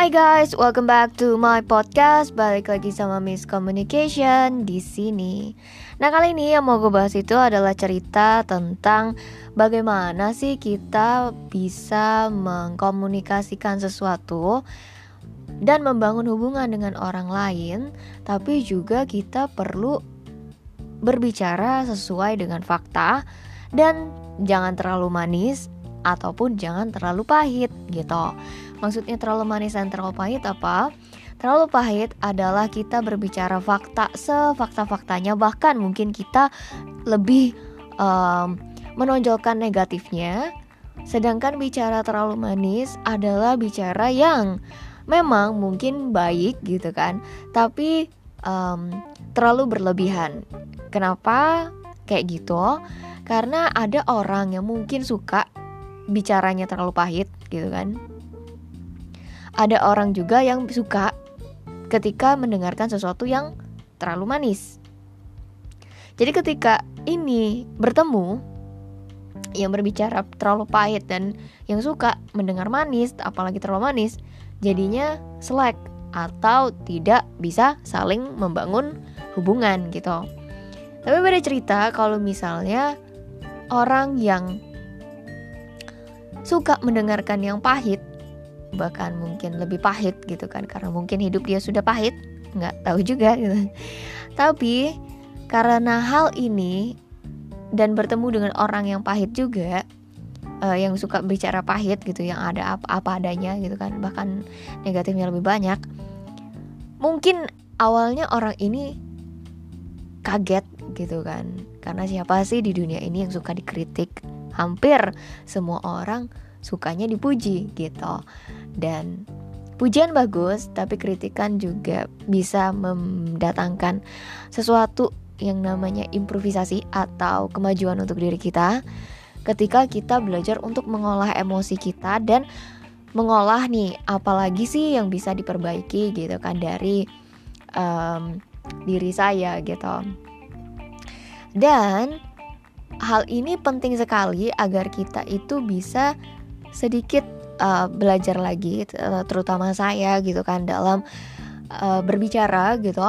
Hai guys, welcome back to my podcast. Balik lagi sama Miss Communication di sini. Nah, kali ini yang mau gue bahas itu adalah cerita tentang bagaimana sih kita bisa mengkomunikasikan sesuatu dan membangun hubungan dengan orang lain, tapi juga kita perlu berbicara sesuai dengan fakta dan jangan terlalu manis ataupun jangan terlalu pahit gitu. Maksudnya terlalu manis dan terlalu pahit apa? Terlalu pahit adalah kita berbicara fakta sefakta-faktanya bahkan mungkin kita lebih um, menonjolkan negatifnya. Sedangkan bicara terlalu manis adalah bicara yang memang mungkin baik gitu kan, tapi um, terlalu berlebihan. Kenapa kayak gitu? Karena ada orang yang mungkin suka bicaranya terlalu pahit gitu kan ada orang juga yang suka ketika mendengarkan sesuatu yang terlalu manis. Jadi ketika ini bertemu yang berbicara terlalu pahit dan yang suka mendengar manis, apalagi terlalu manis, jadinya selek atau tidak bisa saling membangun hubungan gitu. Tapi beda cerita kalau misalnya orang yang suka mendengarkan yang pahit bahkan mungkin lebih pahit gitu kan karena mungkin hidup dia sudah pahit nggak tahu juga gitu. Tapi karena hal ini dan bertemu dengan orang yang pahit juga uh, yang suka bicara pahit gitu yang ada apa, apa adanya gitu kan bahkan negatifnya lebih banyak mungkin awalnya orang ini kaget gitu kan. Karena siapa sih di dunia ini yang suka dikritik hampir semua orang sukanya dipuji gitu. Dan pujian bagus tapi kritikan juga bisa mendatangkan sesuatu yang namanya improvisasi atau kemajuan untuk diri kita ketika kita belajar untuk mengolah emosi kita dan mengolah nih apalagi sih yang bisa diperbaiki gitu kan dari um, diri saya gitu. Dan hal ini penting sekali agar kita itu bisa sedikit uh, belajar lagi uh, terutama saya gitu kan dalam uh, berbicara gitu.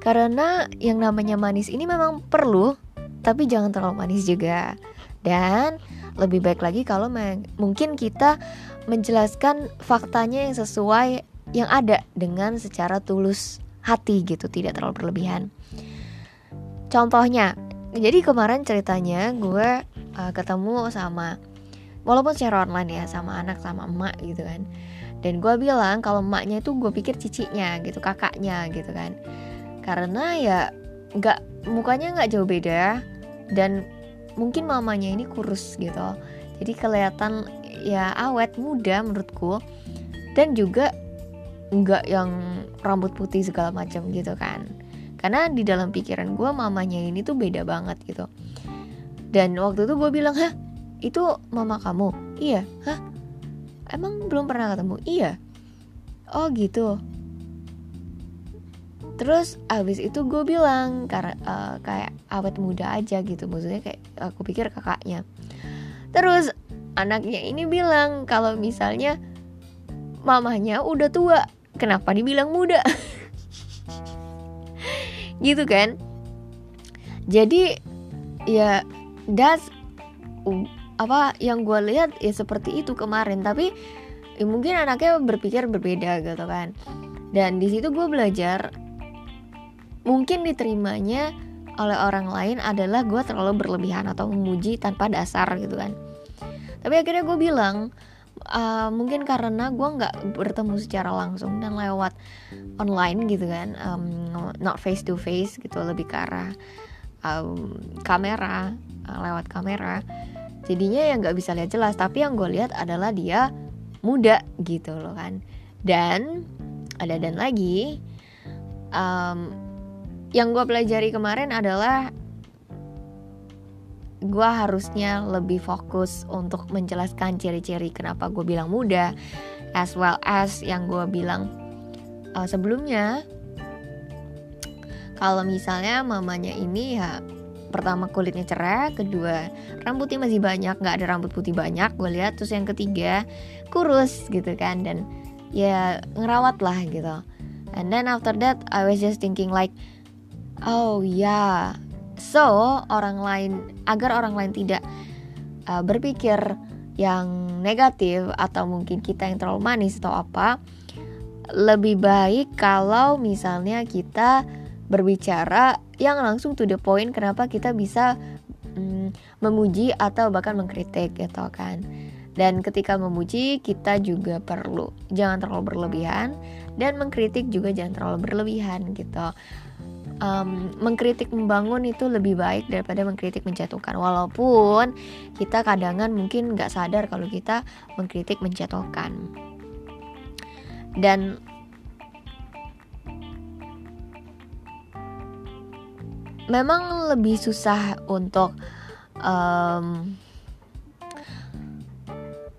Karena yang namanya manis ini memang perlu tapi jangan terlalu manis juga. Dan lebih baik lagi kalau mungkin kita menjelaskan faktanya yang sesuai yang ada dengan secara tulus hati gitu tidak terlalu berlebihan. Contohnya jadi kemarin ceritanya gue uh, ketemu sama walaupun secara online ya sama anak sama emak gitu kan. Dan gue bilang kalau emaknya itu gue pikir cicinya gitu kakaknya gitu kan. Karena ya nggak mukanya nggak jauh beda dan mungkin mamanya ini kurus gitu. Jadi kelihatan ya awet muda menurutku. Dan juga nggak yang rambut putih segala macam gitu kan karena di dalam pikiran gue mamanya ini tuh beda banget gitu. Dan waktu itu gue bilang hah itu mama kamu? Iya. Hah emang belum pernah ketemu? Iya. Oh gitu. Terus abis itu gue bilang karena uh, kayak awet muda aja gitu maksudnya kayak aku pikir kakaknya. Terus anaknya ini bilang kalau misalnya mamanya udah tua kenapa dibilang muda gitu kan? Jadi ya that's apa yang gue lihat ya seperti itu kemarin. Tapi ya mungkin anaknya berpikir berbeda gitu kan. Dan di situ gue belajar mungkin diterimanya oleh orang lain adalah gue terlalu berlebihan atau memuji tanpa dasar gitu kan. Tapi akhirnya gue bilang uh, mungkin karena gue nggak bertemu secara langsung dan lewat online gitu kan um, not face to face gitu lebih ke arah um, kamera uh, lewat kamera. Jadinya yang nggak bisa lihat jelas tapi yang gue lihat adalah dia muda gitu loh kan. Dan ada dan lagi um, yang gue pelajari kemarin adalah gue harusnya lebih fokus untuk menjelaskan ciri-ciri kenapa gue bilang muda as well as yang gue bilang uh, sebelumnya kalau misalnya mamanya ini ya pertama kulitnya cerah kedua rambutnya masih banyak nggak ada rambut putih banyak gue lihat terus yang ketiga kurus gitu kan dan ya ngerawat lah gitu and then after that I was just thinking like oh ya yeah. So orang lain agar orang lain tidak uh, berpikir yang negatif atau mungkin kita yang terlalu manis atau apa lebih baik kalau misalnya kita berbicara yang langsung to the point kenapa kita bisa mm, memuji atau bahkan mengkritik gitu kan dan ketika memuji, kita juga perlu jangan terlalu berlebihan dan mengkritik juga jangan terlalu berlebihan gitu. Um, mengkritik membangun itu lebih baik daripada mengkritik menjatuhkan. Walaupun kita kadangan mungkin nggak sadar kalau kita mengkritik menjatuhkan. Dan memang lebih susah untuk um,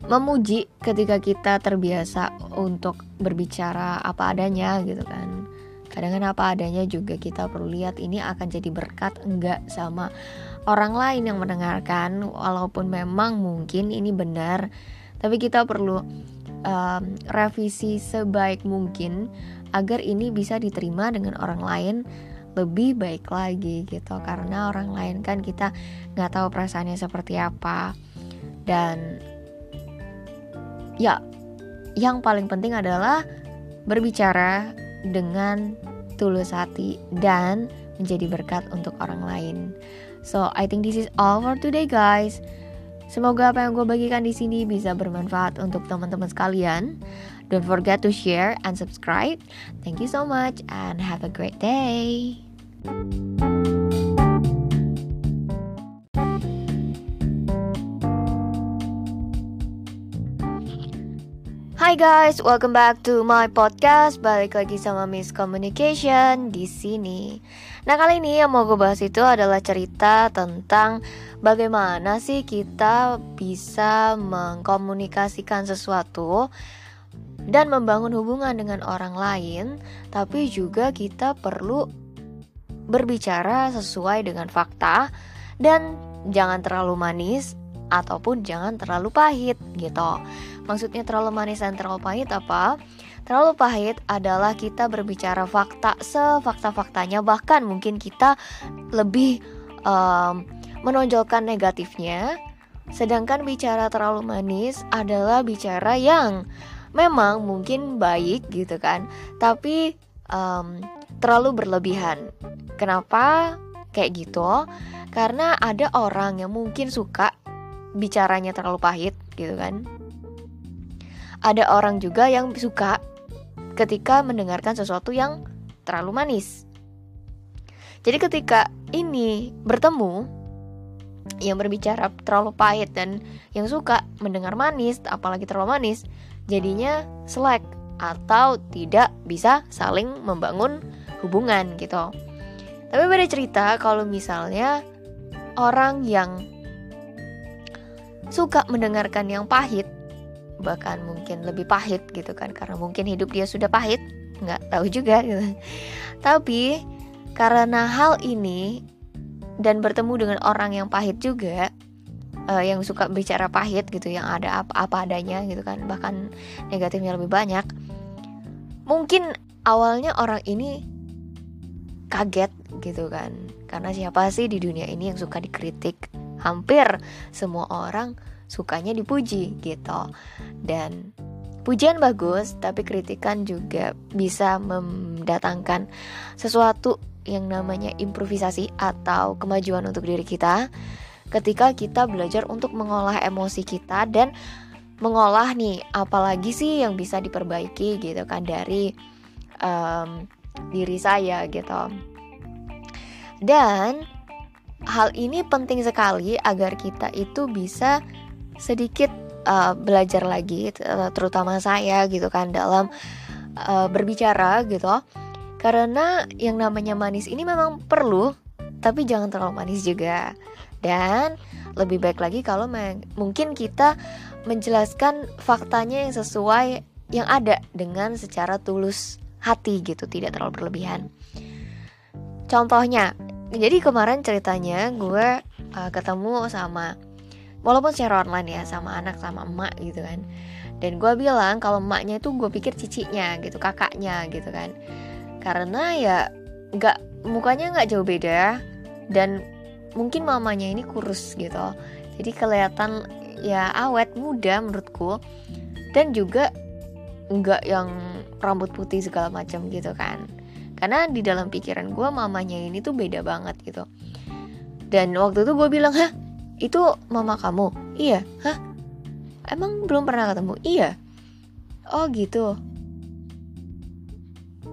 memuji ketika kita terbiasa untuk berbicara apa adanya gitu kan kadang kadang apa adanya juga kita perlu lihat ini akan jadi berkat enggak sama orang lain yang mendengarkan walaupun memang mungkin ini benar. Tapi kita perlu um, revisi sebaik mungkin agar ini bisa diterima dengan orang lain lebih baik lagi gitu. Karena orang lain kan kita nggak tahu perasaannya seperti apa. Dan ya yang paling penting adalah berbicara dengan tulus hati dan menjadi berkat untuk orang lain. So I think this is all for today guys. Semoga apa yang gue bagikan di sini bisa bermanfaat untuk teman-teman sekalian. Don't forget to share and subscribe. Thank you so much and have a great day. Hai guys, welcome back to my podcast. Balik lagi sama Miss Communication di sini. Nah, kali ini yang mau gue bahas itu adalah cerita tentang bagaimana sih kita bisa mengkomunikasikan sesuatu dan membangun hubungan dengan orang lain, tapi juga kita perlu berbicara sesuai dengan fakta dan jangan terlalu manis ataupun jangan terlalu pahit gitu. Maksudnya terlalu manis dan terlalu pahit apa? Terlalu pahit adalah kita berbicara fakta sefakta-faktanya bahkan mungkin kita lebih um, menonjolkan negatifnya. Sedangkan bicara terlalu manis adalah bicara yang memang mungkin baik gitu kan, tapi um, terlalu berlebihan. Kenapa kayak gitu? Karena ada orang yang mungkin suka bicaranya terlalu pahit gitu kan ada orang juga yang suka ketika mendengarkan sesuatu yang terlalu manis. Jadi ketika ini bertemu yang berbicara terlalu pahit dan yang suka mendengar manis, apalagi terlalu manis, jadinya selek atau tidak bisa saling membangun hubungan gitu. Tapi beda cerita kalau misalnya orang yang suka mendengarkan yang pahit bahkan mungkin lebih pahit gitu kan karena mungkin hidup dia sudah pahit nggak tahu juga gitu. Tapi karena hal ini dan bertemu dengan orang yang pahit juga uh, yang suka bicara pahit gitu yang ada apa apa adanya gitu kan bahkan negatifnya lebih banyak mungkin awalnya orang ini kaget gitu kan. Karena siapa sih di dunia ini yang suka dikritik hampir semua orang sukanya dipuji gitu. Dan pujian bagus tapi kritikan juga bisa mendatangkan sesuatu yang namanya improvisasi atau kemajuan untuk diri kita ketika kita belajar untuk mengolah emosi kita dan mengolah nih apalagi sih yang bisa diperbaiki gitu kan dari um, diri saya gitu. Dan hal ini penting sekali agar kita itu bisa sedikit uh, belajar lagi terutama saya gitu kan dalam uh, berbicara gitu. Karena yang namanya manis ini memang perlu tapi jangan terlalu manis juga. Dan lebih baik lagi kalau mungkin kita menjelaskan faktanya yang sesuai yang ada dengan secara tulus hati gitu tidak terlalu berlebihan. Contohnya jadi kemarin ceritanya gue uh, ketemu sama walaupun secara online ya sama anak sama emak gitu kan. Dan gue bilang kalau emaknya itu gue pikir cicinya gitu kakaknya gitu kan. Karena ya nggak mukanya nggak jauh beda dan mungkin mamanya ini kurus gitu. Jadi kelihatan ya awet muda menurutku. Dan juga nggak yang rambut putih segala macam gitu kan karena di dalam pikiran gue mamanya ini tuh beda banget gitu. Dan waktu itu gue bilang hah itu mama kamu? Iya. Hah? Emang belum pernah ketemu? Iya. Oh gitu.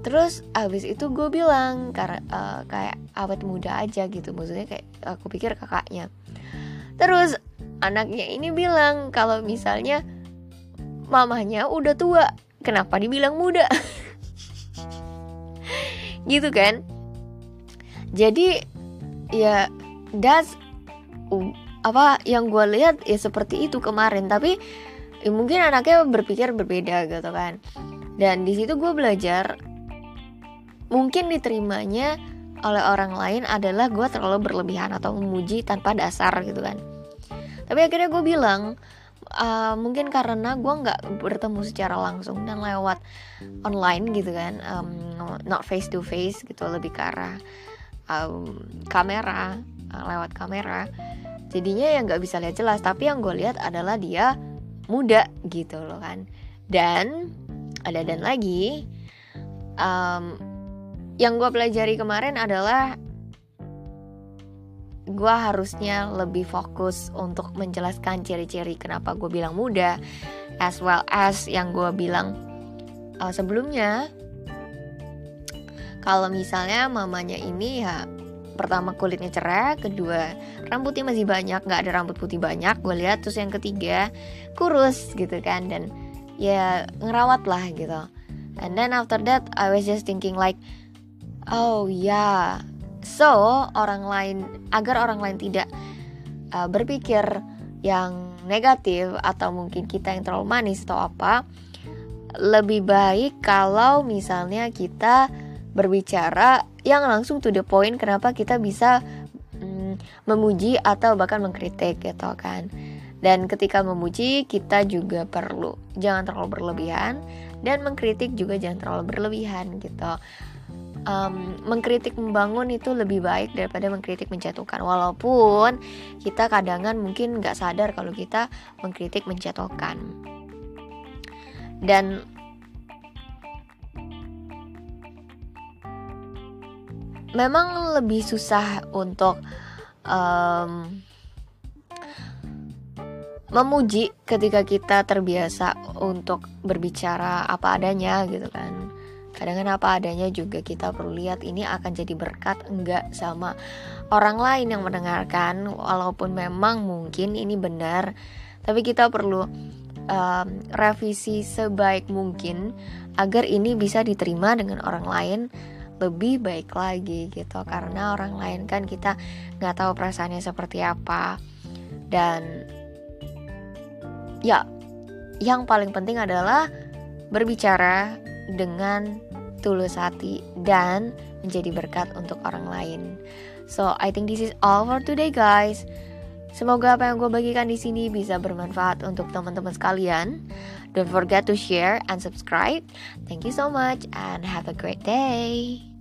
Terus abis itu gue bilang karena uh, kayak awet muda aja gitu. Maksudnya kayak aku pikir kakaknya. Terus anaknya ini bilang kalau misalnya mamanya udah tua kenapa dibilang muda gitu kan? Jadi ya das uh, apa yang gue lihat ya seperti itu kemarin. Tapi ya mungkin anaknya berpikir berbeda gitu kan. Dan di situ gue belajar mungkin diterimanya oleh orang lain adalah gue terlalu berlebihan atau memuji tanpa dasar gitu kan. Tapi akhirnya gue bilang uh, mungkin karena gue nggak bertemu secara langsung dan lewat online gitu kan um, not face to face gitu lebih ke arah um, kamera uh, lewat kamera. Jadinya yang nggak bisa lihat jelas tapi yang gue lihat adalah dia muda gitu loh kan. Dan ada dan lagi um, yang gue pelajari kemarin adalah gue harusnya lebih fokus untuk menjelaskan ciri-ciri kenapa gue bilang muda as well as yang gue bilang uh, sebelumnya kalau misalnya mamanya ini ya pertama kulitnya cerah, kedua rambutnya masih banyak, nggak ada rambut putih banyak. Gue lihat terus yang ketiga kurus gitu kan dan ya ngerawat lah gitu. And then after that I was just thinking like, oh yeah, So, orang lain agar orang lain tidak uh, berpikir yang negatif atau mungkin kita yang terlalu manis atau apa, lebih baik kalau misalnya kita berbicara yang langsung to the point kenapa kita bisa mm, memuji atau bahkan mengkritik gitu kan. Dan ketika memuji kita juga perlu jangan terlalu berlebihan dan mengkritik juga jangan terlalu berlebihan gitu um, mengkritik membangun itu lebih baik daripada mengkritik menjatuhkan. Walaupun kita kadangan mungkin nggak sadar kalau kita mengkritik menjatuhkan. Dan memang lebih susah untuk um, memuji ketika kita terbiasa untuk berbicara apa adanya gitu kan kadang kan apa adanya juga kita perlu lihat ini akan jadi berkat enggak sama orang lain yang mendengarkan walaupun memang mungkin ini benar. Tapi kita perlu um, revisi sebaik mungkin agar ini bisa diterima dengan orang lain lebih baik lagi gitu. Karena orang lain kan kita nggak tahu perasaannya seperti apa. Dan ya yang paling penting adalah berbicara dengan tulus hati dan menjadi berkat untuk orang lain. So I think this is all for today guys. Semoga apa yang gue bagikan di sini bisa bermanfaat untuk teman-teman sekalian. Don't forget to share and subscribe. Thank you so much and have a great day.